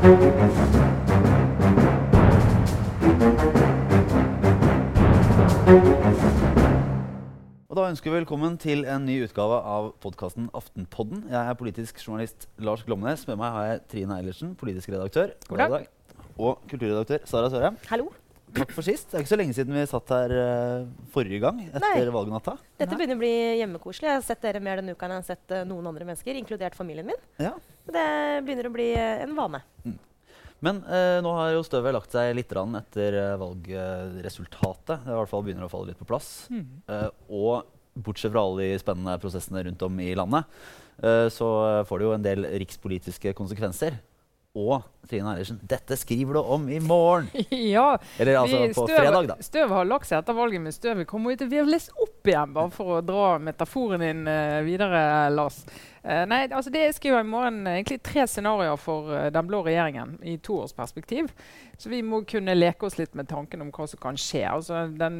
Og da ønsker vi velkommen til en ny utgave av podkasten Aftenpodden. Jeg er politisk journalist Lars Glomnes. Med meg har jeg Trine Eilertsen, politisk redaktør. God dag. Og kulturredaktør Sara Sørheim. Hallo. Takk for sist. Det er ikke så lenge siden vi satt her uh, forrige gang etter Nei. valgnatta. Dette begynner å bli hjemmekoselig. Jeg har sett dere mer denne uka enn jeg har sett uh, noen andre mennesker, inkludert familien min. Ja. Det begynner å bli uh, en vane. Men eh, nå har jo støvet lagt seg litt etter valgresultatet. Det i hvert fall begynner å falle litt på plass. Eh, og bortsett fra alle de spennende prosessene rundt om i landet, eh, så får det jo en del rikspolitiske konsekvenser. Og Trine Eilertsen, dette skriver du om i morgen! Ja, Eller altså vi- på støv- fredag, da. Støvet har lagt seg etter valget, men støvet kommer jo til å virvles opp igjen, bare for å dra metaforen din eh, videre, Lars. Eh, nei, altså det jeg skriver i morgen egentlig tre scenarioer for uh, den blå regjeringen i toårsperspektiv. Så vi må kunne leke oss litt med tanken om hva som kan skje. Altså, den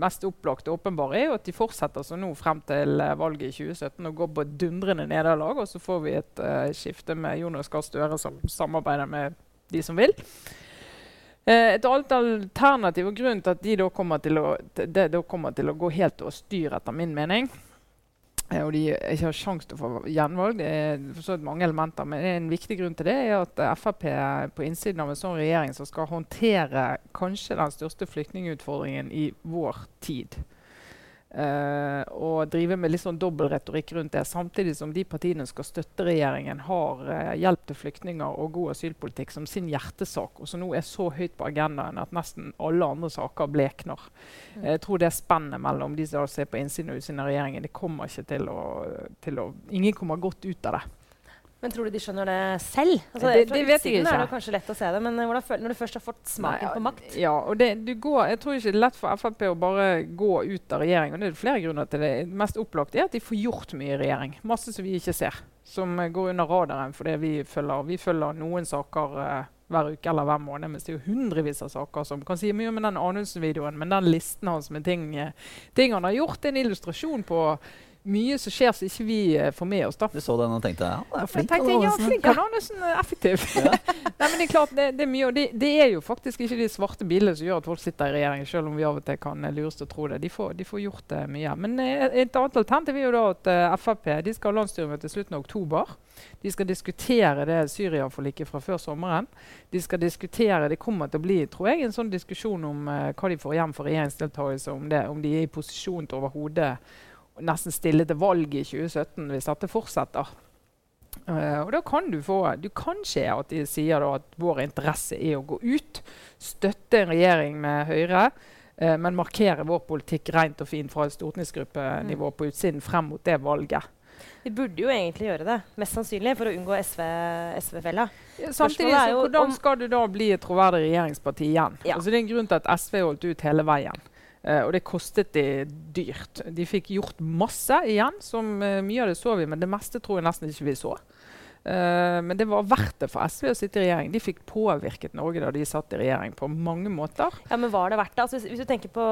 mest opplagte åpenbare er jo at de fortsetter som nå frem til uh, valget i 2017 og går på et dundrende nederlag, og så får vi et skifte med Jonas Gahr Støre som samarbeider med de som vil. Et alternativ og grunn til at de da kommer til å, de, de kommer til å gå helt og styre, etter min mening, og de ikke har sjanse til å få gjenvalg, det er mange elementer, men en viktig grunn til det er at eh, Frp på innsiden av en sånn regjering som skal håndtere kanskje den største flyktningutfordringen i vår tid. Eh, og drive med litt sånn dobbeltretorikk rundt det, samtidig som de partiene som skal støtte regjeringen, har uh, hjelp til flyktninger og god asylpolitikk som sin hjertesak, og som nå er så høyt på agendaen at nesten alle andre saker blekner. Mm. Jeg tror det spennet mellom de som ser på innsiden og utsiden av regjeringen, det kommer ikke til å, til å Ingen kommer godt ut av det. Men tror du de skjønner det selv? Altså, Det- det vet jeg ikke. er det kanskje lett å se det, men eh, føler, når du først har fått smaken Nei, på makt Ja, og det, du går, jeg tror ikke det er lett for Frp å bare gå ut av regjering. og Det er flere grunner til det. Det mest opplagte er at de får gjort mye i regjering. Masse som vi ikke ser. Som eh, går under radaren fordi vi følger, vi følger noen saker uh, hver uke eller hver måned. Mens det er jo hundrevis av saker som kan si mye om den Anundsen-videoen. Men den listen hans med ting, ting han har gjort, er en illustrasjon på mye som skjer som ikke vi eh, får med oss. da. Du så den og tenkte ja, det er Jeg flink. tenkte, ja, flink han er effektiv. Nei, men Det er klart, det, det er mye, og det, det er jo faktisk ikke de svarte bilene som gjør at folk sitter i regjering, selv om vi av og til kan eh, lures til å tro det. De får, de får gjort det mye. Men eh, et annet alternativ er jo da at uh, Frp de skal ha landsstyremøte i slutten av oktober. De skal diskutere det Syria-forliket fra før sommeren. De skal diskutere, Det kommer til å bli tror jeg, en sånn diskusjon om eh, hva de får igjen for regjeringsdeltakelse, om, det, om de er i posisjon til overhodet nesten stille til valg i 2017 hvis dette fortsetter. Uh, og da kan du få Du kan skje at de sier at vår interesse er å gå ut, støtte en regjering med Høyre, uh, men markere vår politikk rent og fint fra et stortingsgruppenivå på utsiden frem mot det valget. Vi burde jo egentlig gjøre det, mest sannsynlig, for å unngå SV-fella. SV Ja, Samtidig så hvordan skal du da bli et troverdig regjeringsparti igjen? Ja. Altså, det er en grunn til at SV holdt ut hele veien. Eh, og det kostet de dyrt. De fikk gjort masse igjen. som uh, Mye av det så vi, men det meste tror jeg nesten ikke vi så. Eh, men det var verdt det for SV å sitte i regjering. De fikk påvirket Norge da de satt i regjering, på mange måter. Ja, men var det verdt det? Altså, hvis, hvis du tenker på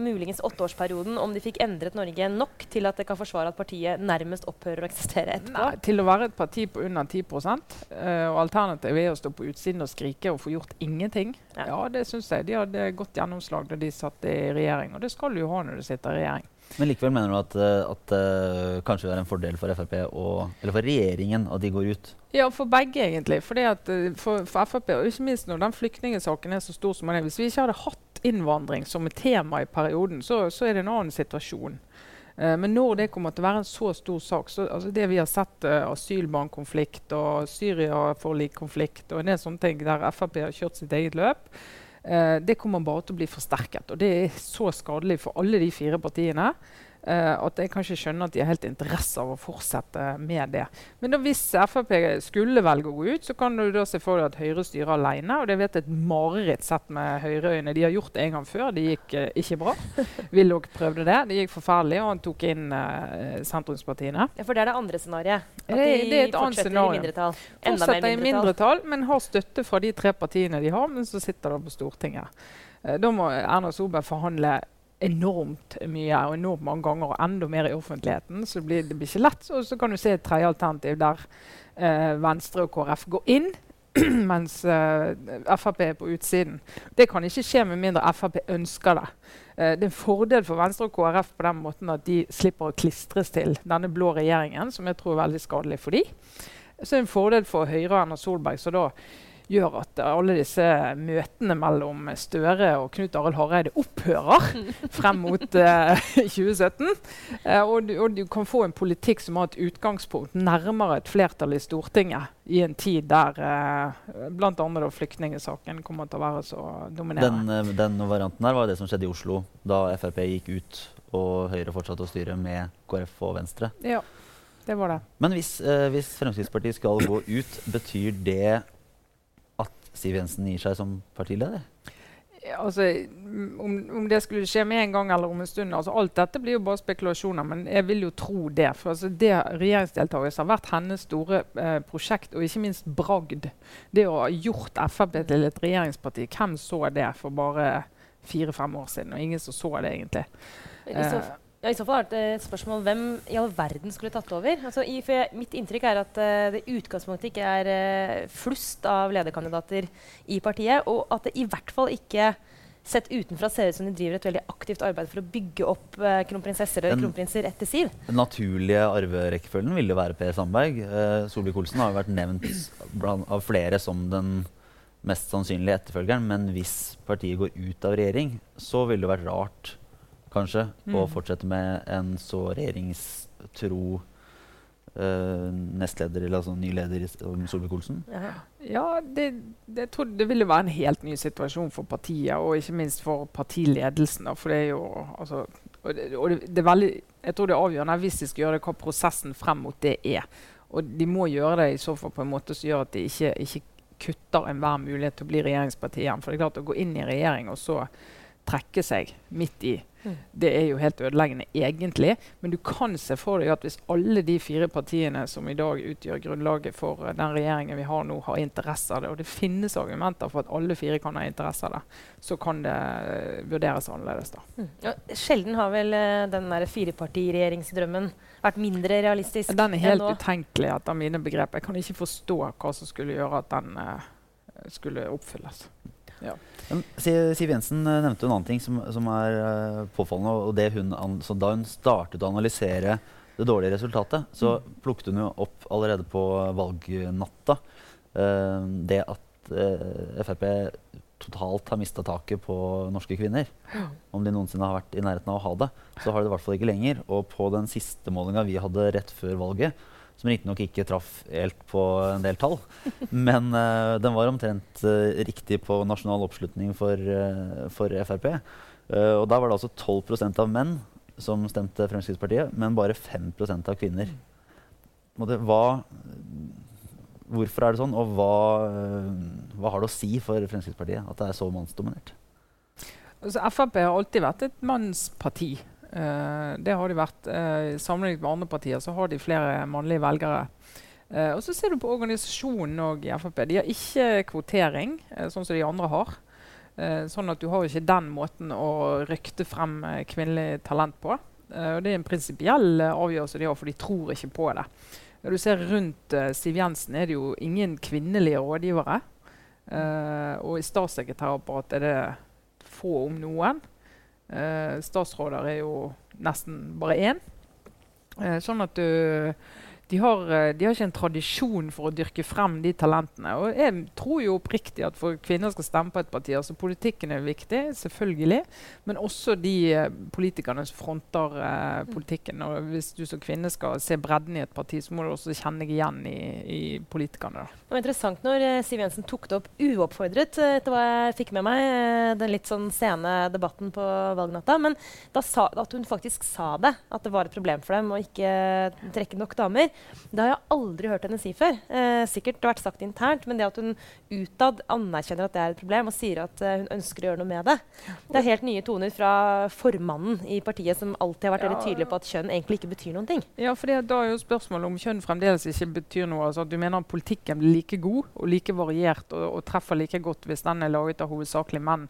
muligens åtteårsperioden, om de fikk endret Norge nok til at det kan forsvare at partiet nærmest opphører å eksistere etterpå? Nei, til å være et parti på under 10% uh, og Alternativet er å stå på utsiden og skrike og få gjort ingenting. Ja. Ja, det syns jeg. De hadde godt gjennomslag da de satt i regjering. Og det skal du jo ha når du sitter i regjering. Men likevel mener du at, eh, at uh, kanskje det er en fordel for Frp og, eller for regjeringen at de går ut? Ja, for begge, egentlig. Fordi at, eh, for, for Frp, og ikke minst når den flyktningsaken er så stor som den er. Hvis vi ikke hadde hatt innvandring som et tema i perioden, så, så er det en annen situasjon. Uh, men når det kommer til å være en så stor sak så, altså Det vi har sett, uh, asylbarnkonflikt og Syria-forlikkonflikt og en del sånne ting der Frp har kjørt sitt eget løp, uh, det kommer bare til å bli forsterket. Og det er så skadelig for alle de fire partiene. Eh, at jeg kan ikke skjønne at de har helt interesse av å fortsette med det. Men da hvis Frp skulle velge å gå ut, så kan du da se for deg at Høyre styrer alene. Og det vet et mareritt sett med Høyre-øyne. De har gjort det en gang før. Det gikk uh, ikke bra. Willoch prøvde det. Det gikk forferdelig, og han tok inn uh, sentrumspartiene. Ja, for det er det andre scenarioet. At Det- de det er fortsetter scenario. i mindretall. Enda Fortsetter mer i mindretall. mindretall, men har støtte fra de tre partiene de har, men så sitter de på Stortinget. Da må Erna Solberg forhandle enormt mye og enormt mange ganger og enda mer i offentligheten. Så det blir, det blir ikke lett. Og så kan du se et tredje alternativ der eh, Venstre og KrF går inn mens uh, Frp er på utsiden. Det kan ikke skje med mindre Frp ønsker det. Uh, det er en fordel for Venstre og KrF på den måten at de slipper å klistres til denne blå regjeringen, som jeg tror er veldig skadelig for dem. Så er en fordel for Høyre og Erna Solberg, så da gjør at alle disse møtene mellom Støre og Knut Arild Hareide opphører frem mot uh, 2017. Uh, og, du, og, du, kan få en politikk som har et utgangspunkt nærmere et flertall i Stortinget i en tid der uh, bl.a. flyktningsaken kommer til å være så dominerende. Den, uh, den varianten her var det som skjedde i Oslo da Frp gikk ut og Høyre fortsatte å styre med KrF og Venstre. Ja, det var det. Men hvis, eh, hvis Fremskrittspartiet skal gå ut, betyr det Siv Jensen gir seg som partileder? Ja, altså, om, om, det skulle skje med en gang eller om en stund altså, Alt dette blir jo bare spekulasjoner, men jeg vil jo tro det. For altså, det regjeringsdeltakelse har vært hennes store eh, prosjekt, og ikke minst bragd. Det å ha gjort Frp til et regjeringsparti. Hvem så det for bare fire-fem år siden? Og ingen som så det, egentlig. Eh, ja, I så fall er det et spørsmål hvem i all verden skulle tatt over. Altså, i, jeg, mitt inntrykk er at uh, det utgangspunktet ikke er uh, flust av lederkandidater i partiet, og at det i hvert fall ikke sett utenfra ser ut som de driver et veldig aktivt arbeid for å bygge opp uh, kronprinsesser og kronprinser etter Siv. Den naturlige arverekkefølgen ville jo være Per Sandberg. Uh, Solvik-Olsen har jo vært nevnt bland, av flere som den mest sannsynlige etterfølgeren, men hvis partiet går ut av regjering, så ville det vært rart kanskje, mm. og fortsette med en så regjeringstro uh, nestleder, eller altså ny leder som Solvik-Olsen? Ja, ja det, det, tror det ville være en helt ny situasjon for partiet, og ikke minst for partiledelsen. Da, for det er jo altså, og det, og det, er veldig, Jeg tror det er avgjørende hvis de skal gjøre det, hva prosessen frem mot det er. Og de må gjøre det i så fall på en måte som gjør at de ikke, ikke kutter enhver mulighet til å bli regjeringsparti igjen. For det er klart å gå inn i regjering og så trekke seg midt i. Det er jo helt ødeleggende egentlig. Men du kan se for deg at hvis alle de fire partiene som i dag utgjør grunnlaget for uh, den regjeringen vi har nå, har interesse av det, og det finnes argumenter for at alle fire kan ha interesse av det, så kan det uh, vurderes annerledes. da. Mm. Ja, sjelden har vel den der firepartiregjeringsdrømmen vært mindre realistisk enn nå? Den er helt utenkelig etter mine begreper. Jeg kan ikke forstå hva som skulle gjøre at den skulle oppfylles. Ja. Siv Jensen eh, nevnte en annen ting som, som er uh, påfallende. og det hun Da hun startet å analysere det dårlige resultatet, så mm. plukket hun jo opp allerede på valgnatta uh, det at uh, Frp totalt har mista taket på norske kvinner. Om de noensinne har vært i nærheten av å ha det, så har de det i hvert fall ikke lenger. Og på den siste målinga vi hadde rett før valget, som riktignok ikke traff helt på en del tall. Men uh, den var omtrent uh, riktig på nasjonal oppslutning for, uh, for Frp. og da var det altså 12% av menn som stemte Fremskrittspartiet, men bare 5% av kvinner. Det, hva, hvorfor er det sånn, og hva, hva, har det å si for Fremskrittspartiet at det er så mannsdominert? Altså, Frp har alltid vært et mannsparti. Uh, det har de vært. Uh, sammenlignet med andre partier så har de flere mannlige velgere. Uh, og så ser du på organisasjonen og i Frp. De har ikke kvotering, sånn som de andre har. sånn at du har ikke den måten å rykte frem kvinnelig talent på. og Det er en prinsipiell avgjørelse de har, for de tror ikke på det. Når du ser rundt Siv Jensen, er det jo ingen kvinnelige rådgivere. og i statssekretærapparatet er det få, om noen. Eh, statsråder er jo nesten bare én. Eh, sånn at du de har, eh, de har, ikke en tradisjon for å dyrke frem de talentene. Og jeg tror jo oppriktig at for kvinner skal stemme på et parti altså Politikken er viktig, selvfølgelig, men også de uh, politikerne som fronter uh, politikken. Og hvis du som kvinne skal se bredden i et parti, så må du også kjenne deg igjen i, i politikerne. Da. Det var interessant når uh, Siv Jensen tok det opp uoppfordret, etter hva jeg fikk med meg, den litt sånn sene debatten på valgnatta. Men sa, at hun faktisk sa det, at det var et problem for dem å ikke trekke nok damer. Det har jeg aldri hørt henne si før. Eh, sikkert vært sagt internt, men det at hun utad anerkjenner at det er et problem, og sier at uh, hun ønsker å gjøre noe med det, det er helt nye toner fra formannen i partiet, som alltid har vært ja. veldig tydelig på at kjønn egentlig ikke betyr noen ting. Ja, for da er jo spørsmålet om kjønn fremdeles ikke betyr noe. Altså, du mener at politikken blir like god og like variert og, og treffer like godt hvis den er laget av hovedsakelig menn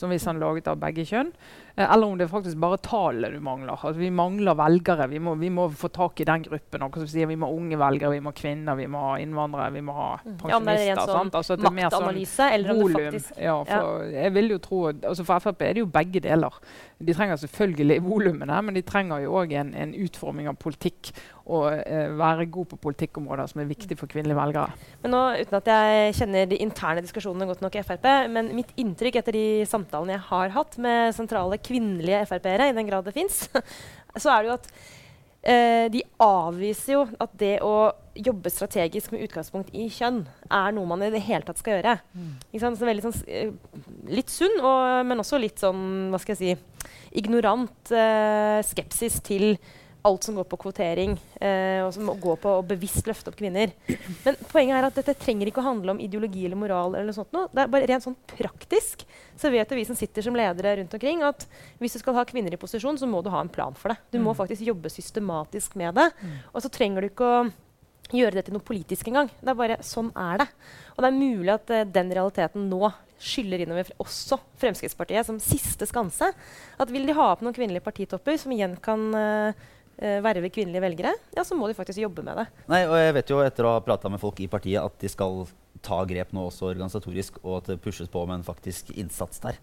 som hvis han er laget av begge kjønn. Eh, eller om det er faktisk bare tallet du mangler. Altså, vi mangler velgere. Vi må, vi må, få tak i den gruppen. Og sier vi må ha unge velgere, vi må ha kvinner, vi må ha innvandrere, vi må ha pensjonister. Ja, det sånn? Altså, det er sånn Maktanalyse, eller om det volum. faktisk Ja, for jeg vil jo tro, altså for Frp er det jo begge deler. De trenger selvfølgelig volumene, men de trenger jo òg en, en utforming av politikk. Og eh, være god på politikkområder som er viktig for kvinnelige velgere. Men nå, Uten at jeg kjenner de interne diskusjonene godt nok i Frp, men mitt inntrykk etter de samtalene jeg har hatt med sentrale kvinnelige Frp-ere, i den grad det fins, så er det jo at eh, de avviser jo at det å jobbe strategisk med utgangspunkt i kjønn er noe man i det hele tatt skal gjøre. Ikke sant? Så veldig sånn, eh, litt sunn, og, men også litt sånn, hva skal jeg si, ignorant eh, skepsis til alt som går på kvotering, eh, og som går på å bevisst løfte opp kvinner. Men poenget er at dette trenger ikke å handle om ideologi eller moral. eller noe sånt. Noe. Det er bare rent sånn praktisk så vet vi som sitter som ledere rundt omkring, at hvis du skal ha kvinner i posisjon, så må du ha en plan for det. Du må faktisk jobbe systematisk med det. Og så trenger du ikke å gjøre det til noe politisk engang. Det er bare sånn er det. Og det er mulig at eh, den realiteten nå skyller innover også Fremskrittspartiet som siste skanse. At vil de ha opp noen kvinnelige partitopper som igjen kan eh, verve kvinnelige velgere, ja, så må de faktisk jobbe med det. Nei, og jeg vet jo etter å ha prata med folk i partiet at de skal ta grep nå også organisatorisk, og at det pushes på med en faktisk innsats der.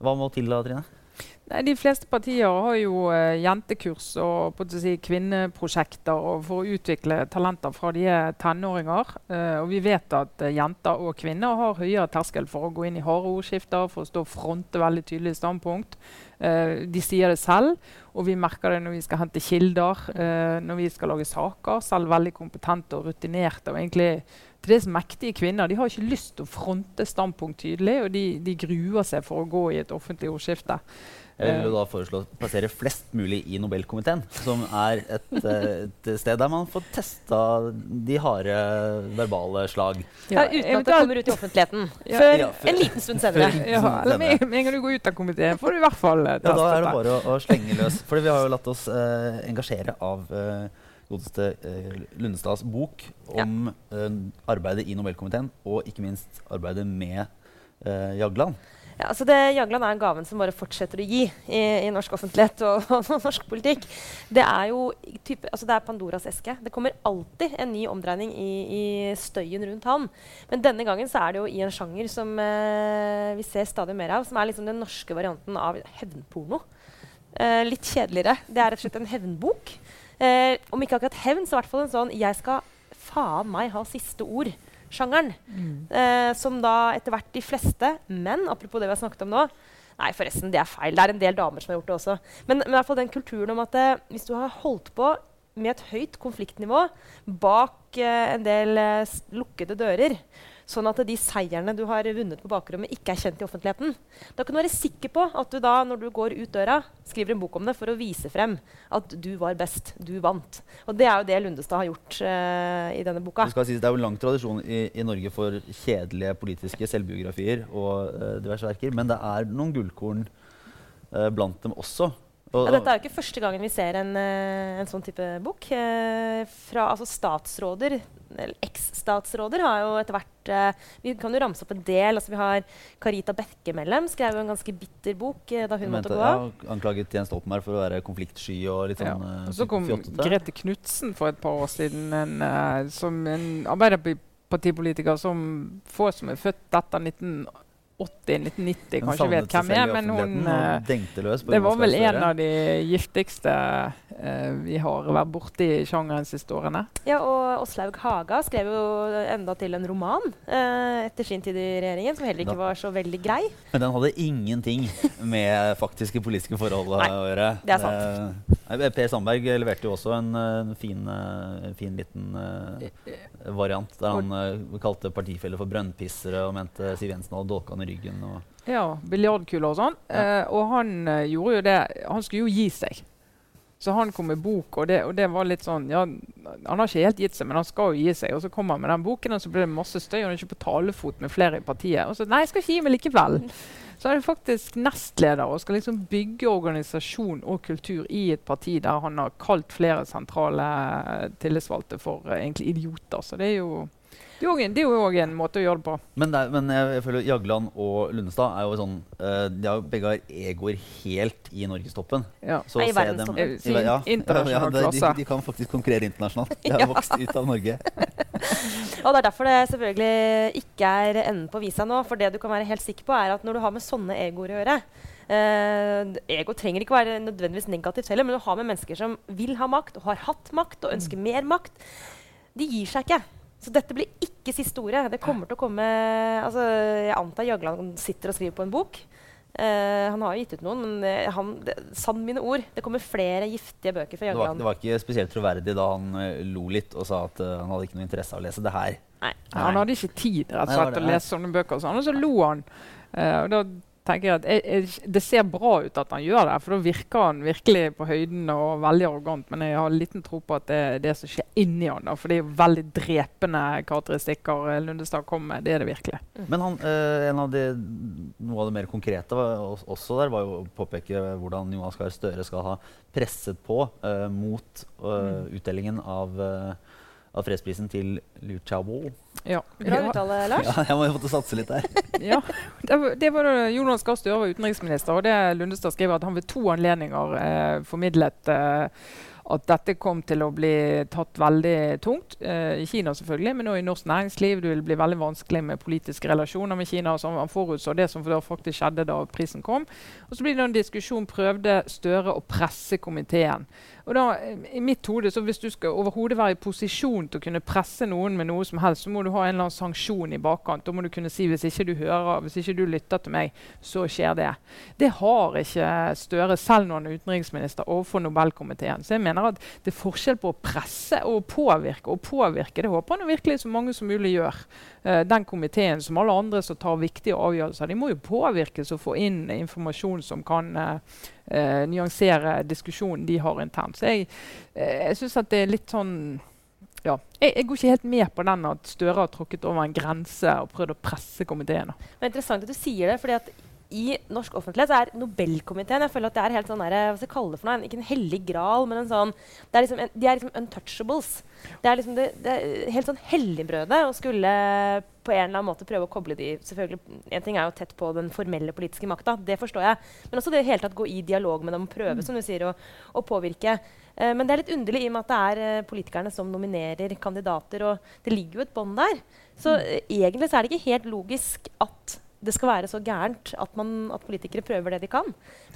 Hva må til da, Trine? Nei, de fleste partier har jo eh, jentekurs og si, kvinneprosjekter for å utvikle talenter fra de er tenåringer. Eh, og vi vet at eh, jenter og kvinner har høyere terskel for å gå inn i harde ordskifter, for å stå fronte veldig tydelige standpunkt. Eh, de sier det selv, og vi merker det når vi skal hente kilder, eh, når vi skal lage saker. Selv veldig kompetente og rutinerte. og egentlig til dels mektige kvinner de har ikke lyst til å fronte standpunkt tydelig, og de, de gruer seg for å gå i et offentlig ordskifte. Jeg vil jo da foreslå å plassere flest mulig i Nobelkomiteen, som er et, eh, et sted der man får testa de harde verbale slag. Ja, uten at det kommer ut i offentligheten. Ja. Før Ja, før- en liten stund senere. Ja, med en gang du går ut av komiteen, får du i hvert fall testa. Ja, da er det bare å, å slenge løs. For vi har jo latt oss eh, engasjere av eh, godeste eh, Lundestads bok om eh, arbeidet i Nobelkomiteen, og ikke minst arbeidet med eh, Jagland. Ja, altså det, Jagland er gaven som bare fortsetter å gi i, i norsk offentlighet og, og norsk politikk. Det er jo type, altså det er Pandoras eske. Det kommer alltid en ny omdreining i, i støyen rundt han. Men denne gangen så er det jo i en sjanger som eh, vi ser stadig mer av, som er liksom den norske varianten av hevnporno. Eh, litt kjedeligere. Det er rett og slett en hevnbok. Eh, om ikke akkurat hevn, så i hvert fall en sånn 'jeg skal faen meg ha siste ord'. Sjangeren. Eh, som da etter hvert de fleste menn Apropos det vi har snakket om nå. Nei, forresten, det er feil. Det er en del damer som har gjort det også. Men, men i hvert fall den kulturen om at eh, hvis du har holdt på med et høyt konfliktnivå bak eh, en del eh, lukkede dører, sånn at de seierne du har vunnet på bakrommet, ikke er kjent i offentligheten, da kan du være sikker på at du da, når du går ut døra, skriver en bok om det for å vise frem at du var best, du vant. Og det er jo det Lundestad har gjort uh, i denne boka. Det, sies, det er jo lang tradisjon i, i Norge for kjedelige politiske selvbiografier og uh, diverse verker, men det er noen gullkorn uh, blant dem også. Og, ja, dette er jo ikke første gangen vi ser en, eh, en sånn type bok. Eh, fra, altså statsråder, eller eks-statsråder, har jo etter hvert eh, Vi kan jo ramse opp en del. Altså, vi har Carita Bekkemellem skrev jo en ganske bitter bok da hun måtte gå av. Ja, anklaget Jens Stoltenberg for å være konfliktsky og litt sånn ja. Og så kom fjottete. Grete Knutsen for et par år siden, en, uh, som en arbeiderpartipolitiker som få som er født etter 1980 1990 kanskje vet hvem jeg er, men hun Det var vel en av de giftigste uh, vi har vært borti i sjangeren siste årene. Ja, og Åslaug Haga skrev jo enda til en roman uh, etter sin tid i regjeringen, som heller ikke var så veldig grei. Men den hadde ingenting med faktiske politiske forhold å gjøre. Nei, Det er sant. Eh, Per Sandberg leverte jo også en, en fin, eh, fin liten uh, variant der han uh, kalte partifeller for brønnpissere og mente Siv Jensen hadde dolka han i ryggen. Og, Ja, Biljardkuler og sånn. Ja. Uh, og han gjorde jo det Han skulle jo gi seg. Så han kom med bok, og det, og det var litt sånn ja, Han har ikke helt gitt seg, men han skal jo gi seg. Og så kom han med den boken, og så ble det masse støy, og han er ikke på talefot med flere i partiet. Og så nei, jeg skal ikke gi meg likevel. Så er han faktisk nestleder og skal liksom bygge organisasjon og kultur i et parti der han har kalt flere sentrale tillitsvalgte for uh, egentlig idioter. Så det er jo Det er jo en- det er jo òg en måte å gjøre det på. Men, det er, men jeg, jeg føler Jagland og Lundestad er jo sånn uh, De har begge har egoer helt i norgestoppen. Ja. Så Nei, i verdenstoppen. Ja, ja, si internasjonal det- klasse. De, de kan faktisk konkurrere internasjonalt. De har vokst ut av Norge. Og det er derfor det selvfølgelig ikke er enden på visa nå. For det du kan være helt sikker på, er at når du har med sånne egoer å gjøre Uh, Ego trenger ikke være nødvendigvis negativt heller, men å ha med mennesker som vil ha makt, og har hatt makt, og ønsker mer makt. De gir seg ikke. Så dette blir ikke siste ordet. Det kommer til å komme altså, Jeg antar Jagland sitter og skriver på en bok. Uh, han har jo gitt ut noen, men eh, han, det, sann mine ord. Det kommer flere giftige bøker fra Det var, Jagland. det var ikke spesielt troverdig da han uh, lo litt og sa at uh, han hadde ikke noe interesse av å lese det her. Nei. Han hadde ikke tid rett og Nei, slett, til å lese sånne bøker. og Sånn. Og så lo han. Eh, og da tenker jeg at jeg, jeg, Det ser bra ut at han gjør det, for da virker han virkelig på høyden og veldig arrogant. Men jeg har liten tro på at det er det som skjer inni han. da, For det er jo veldig drepende karakteristikker eh, Lundestad kom med. Det er det virkelig. Men han, eh, en av de, noe av det mer konkrete var, også der var jo å påpeke hvordan Jonas Gahr Støre skal ha presset på eh, mot eh, utdelingen av, eh, av fredsprisen til Liu Xiaobo. Ja. Bra uttale, Lars. Ja, jeg må jo måtte satse litt der. ja. Det var, det var da Jonas Gahr Støre var utenriksminister, og det Lundestad skriver at han ved to anledninger eh, formidlet eh, at dette kom til å bli tatt veldig tungt. Eh, I Kina selvfølgelig, men òg i norsk næringsliv. Det vil bli veldig vanskelig med politiske relasjoner med Kina. som Han forutså det som faktisk skjedde da prisen kom. Og så blir det en diskusjon prøvde Støre å presse komiteen. Og da, eh, i mitt hode, så Hvis du skal overhodet være i posisjon til å kunne presse noen med noe som helst, så må du ha en eller annen sanksjon i bakkant. Da må du kunne si hvis ikke du hører, hvis ikke du lytter til meg, så skjer det. Det har ikke Støre, selv når han er utenriksminister, overfor Nobelkomiteen. Så jeg mener at det er forskjell på å presse og påvirke. Og påvirke, det håper han virkelig så mange som mulig gjør. Uh, den komiteen, som alle andre som tar viktige avgjørelser, de må jo påvirkes og få inn informasjon som kan uh, uh, nyansere diskusjonen de har internt. Så jeg, uh, syns at det er litt sånn ja. Jeg, jeg går ikke helt med på den at Støre har tråkket over en grense og prøvd å presse komiteen. Det er interessant at du sier det, fordi at i norsk offentlighet så er Nobelkomiteen jeg føler at det er helt sånn der, hva skal jeg kalle det for noe, en- ikke en hellig gral, men en sånn det er liksom en, De er liksom untouchables. Det er liksom det, det er helt sånn helligbrødet å skulle på en eller annen måte prøve å koble de selvfølgelig, En ting er jo tett på den formelle politiske makta, det forstår jeg. Men også det hele tatt gå i dialog med dem og prøve som du sier, å, å påvirke. Uh, men det er litt underlig i og med at det er uh, politikerne som nominerer kandidater. Og det ligger jo et bånd der. Så eh, egentlig så er det ikke helt logisk at det skal være så gærent at, man, at politikere prøver det de kan.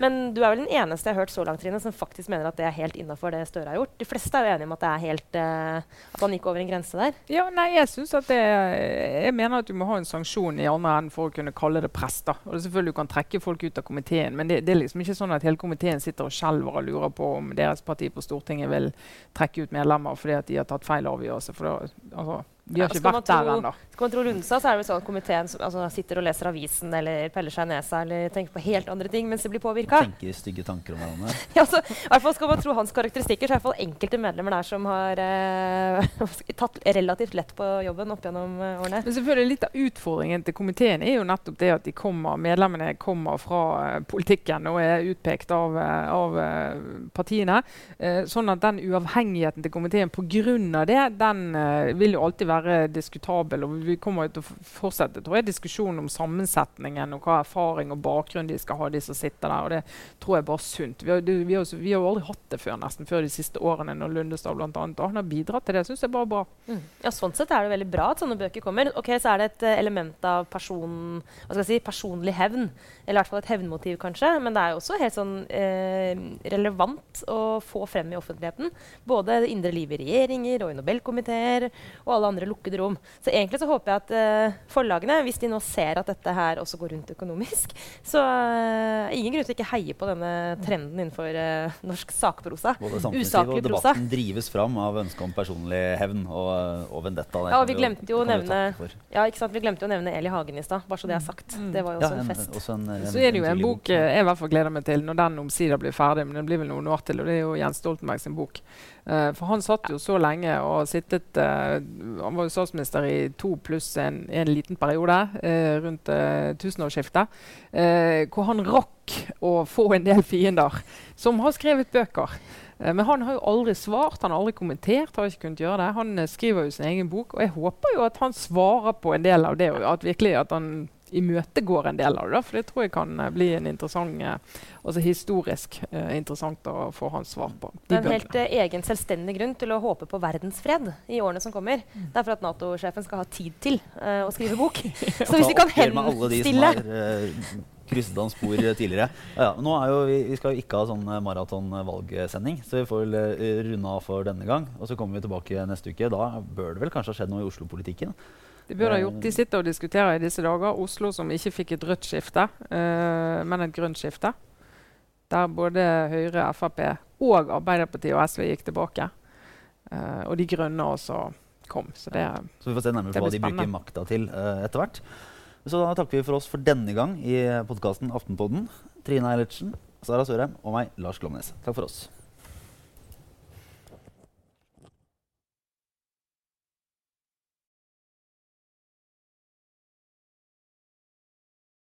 Men du er vel den eneste jeg har hørt så langt Trine, som faktisk mener at det er helt innafor det Støre har gjort. De fleste er jo enige om at det er helt uh, at han gikk over en grense der. Ja, nei, jeg synes at det Jeg mener at du må ha en sanksjon i andre enden for å kunne kalle det press. da. Og det selvfølgelig Du kan trekke folk ut av komiteen, men det, det er liksom ikke sånn at hele komiteen sitter og skjelver og lurer på om deres parti på Stortinget vil trekke ut medlemmer fordi at de har tatt feil avgjørelse. For det, altså, de har Ja, ikke vært der tro- ennå. Skal man tro Lundestad, så er det vel sånn at komiteen som, altså, sitter og leser avisen eller peller seg i nesa eller tenker på helt andre ting mens de blir påvirka. Tenker stygge tanker om hverandre. Ja, altså, i hvert fall skal man tro hans karakteristikker, så er det fall enkelte medlemmer der som har eh, tatt relativt lett på jobben opp gjennom eh, årene. Men selvfølgelig litt av utfordringen til komiteen er jo nettopp det at de kommer, medlemmene kommer fra eh, politikken og er utpekt av, eh, av eh, partiene. Eh, sånn at den uavhengigheten til komiteen pga. det, den eh, vil jo alltid være diskutabel. Og vi kommer til å fortsette tror jeg, diskusjonen om sammensetningen og hva erfaring og bakgrunn de skal ha, de som sitter der. og Det tror jeg er bare sunt. Vi har, vi har, jo aldri hatt det før, nesten før de siste årene, når Lundestad annet, han har bidratt til det. syns jeg bare er bra. Mm. Ja, sånn sett er det veldig bra at sånne bøker kommer. Ok, Så er det et eh, element av person, si, personlig hevn. Eller i hvert fall et hevnmotiv, kanskje. Men det er jo også helt sånn eh, relevant å få frem i offentligheten. Både det indre livet i regjeringer og i Nobelkomiteer og alle andre lukkede rom. Så egentlig så håper jeg at uh, forlagene, hvis de nå ser at dette her også går rundt økonomisk, så uh, ingen grunn til ikke heie på denne trenden innenfor uh, norsk sakprosa. Både samfunnsliv Usaklig og prosa. debatten drives fram av ønsket om personlig hevn og, og vendetta. Ja, og vi glemte jo å nevne- Ja, ikke sant? Vi glemte jo å nevne Eli Hagen i stad, bare så det er sagt. Mm. Det var jo Ja, også en en, fest. også en, en, Så er det jo en bok jeg i hvert fall gleder meg til når den omsider blir ferdig. Men det blir vel noen år til, og det er jo Jens Stoltenberg sin bok. Eh, for han satt jo så lenge og sittet uh, Han var jo statsminister i to pluss en, en liten periode uh, rundt tusenårsskiftet. hvor han rakk å få en del fiender som har skrevet bøker. Men han har jo aldri svart, han har aldri kommentert. har ikke kunnet gjøre det. Han skriver jo sin egen bok, og jeg håper jo at han svarer på en del av det. At virkelig at han imøtegår en del av det. For det tror jeg kan uh, bli en interessant, uh, altså historisk uh, interessant å få hans svar på. De det er en helt egen selvstendig grunn til å håpe på verdensfred i årene som kommer. Mm. Det er for at Nato-sjefen skal ha tid til å skrive bok. Så hvis vi kan henstille krysset hans spor tidligere. Ja, nå er jo, vi, vi skal jo ikke ha sånn maratonvalgsending, så vi får vel uh, runde av for denne gang. Og så kommer vi tilbake neste uke. Da bør det vel kanskje ha skjedd noe i Oslo-politikken? De burde ha gjort, de sitter og diskuterer i disse dager Oslo som ikke fikk et rødt skifte, uh, men et grønt skifte. Der både Høyre, Frp og Arbeiderpartiet og SV gikk tilbake. Uh, og de grønne også kom. Så, det, så vi får se nærmere på hva de bruker makta til uh, etter hvert. Så da takker vi for oss for denne gang i podkasten Aftenpodden. Trine Eilertsen, Sara Sørheim og meg, Lars Glomnes. Takk for oss.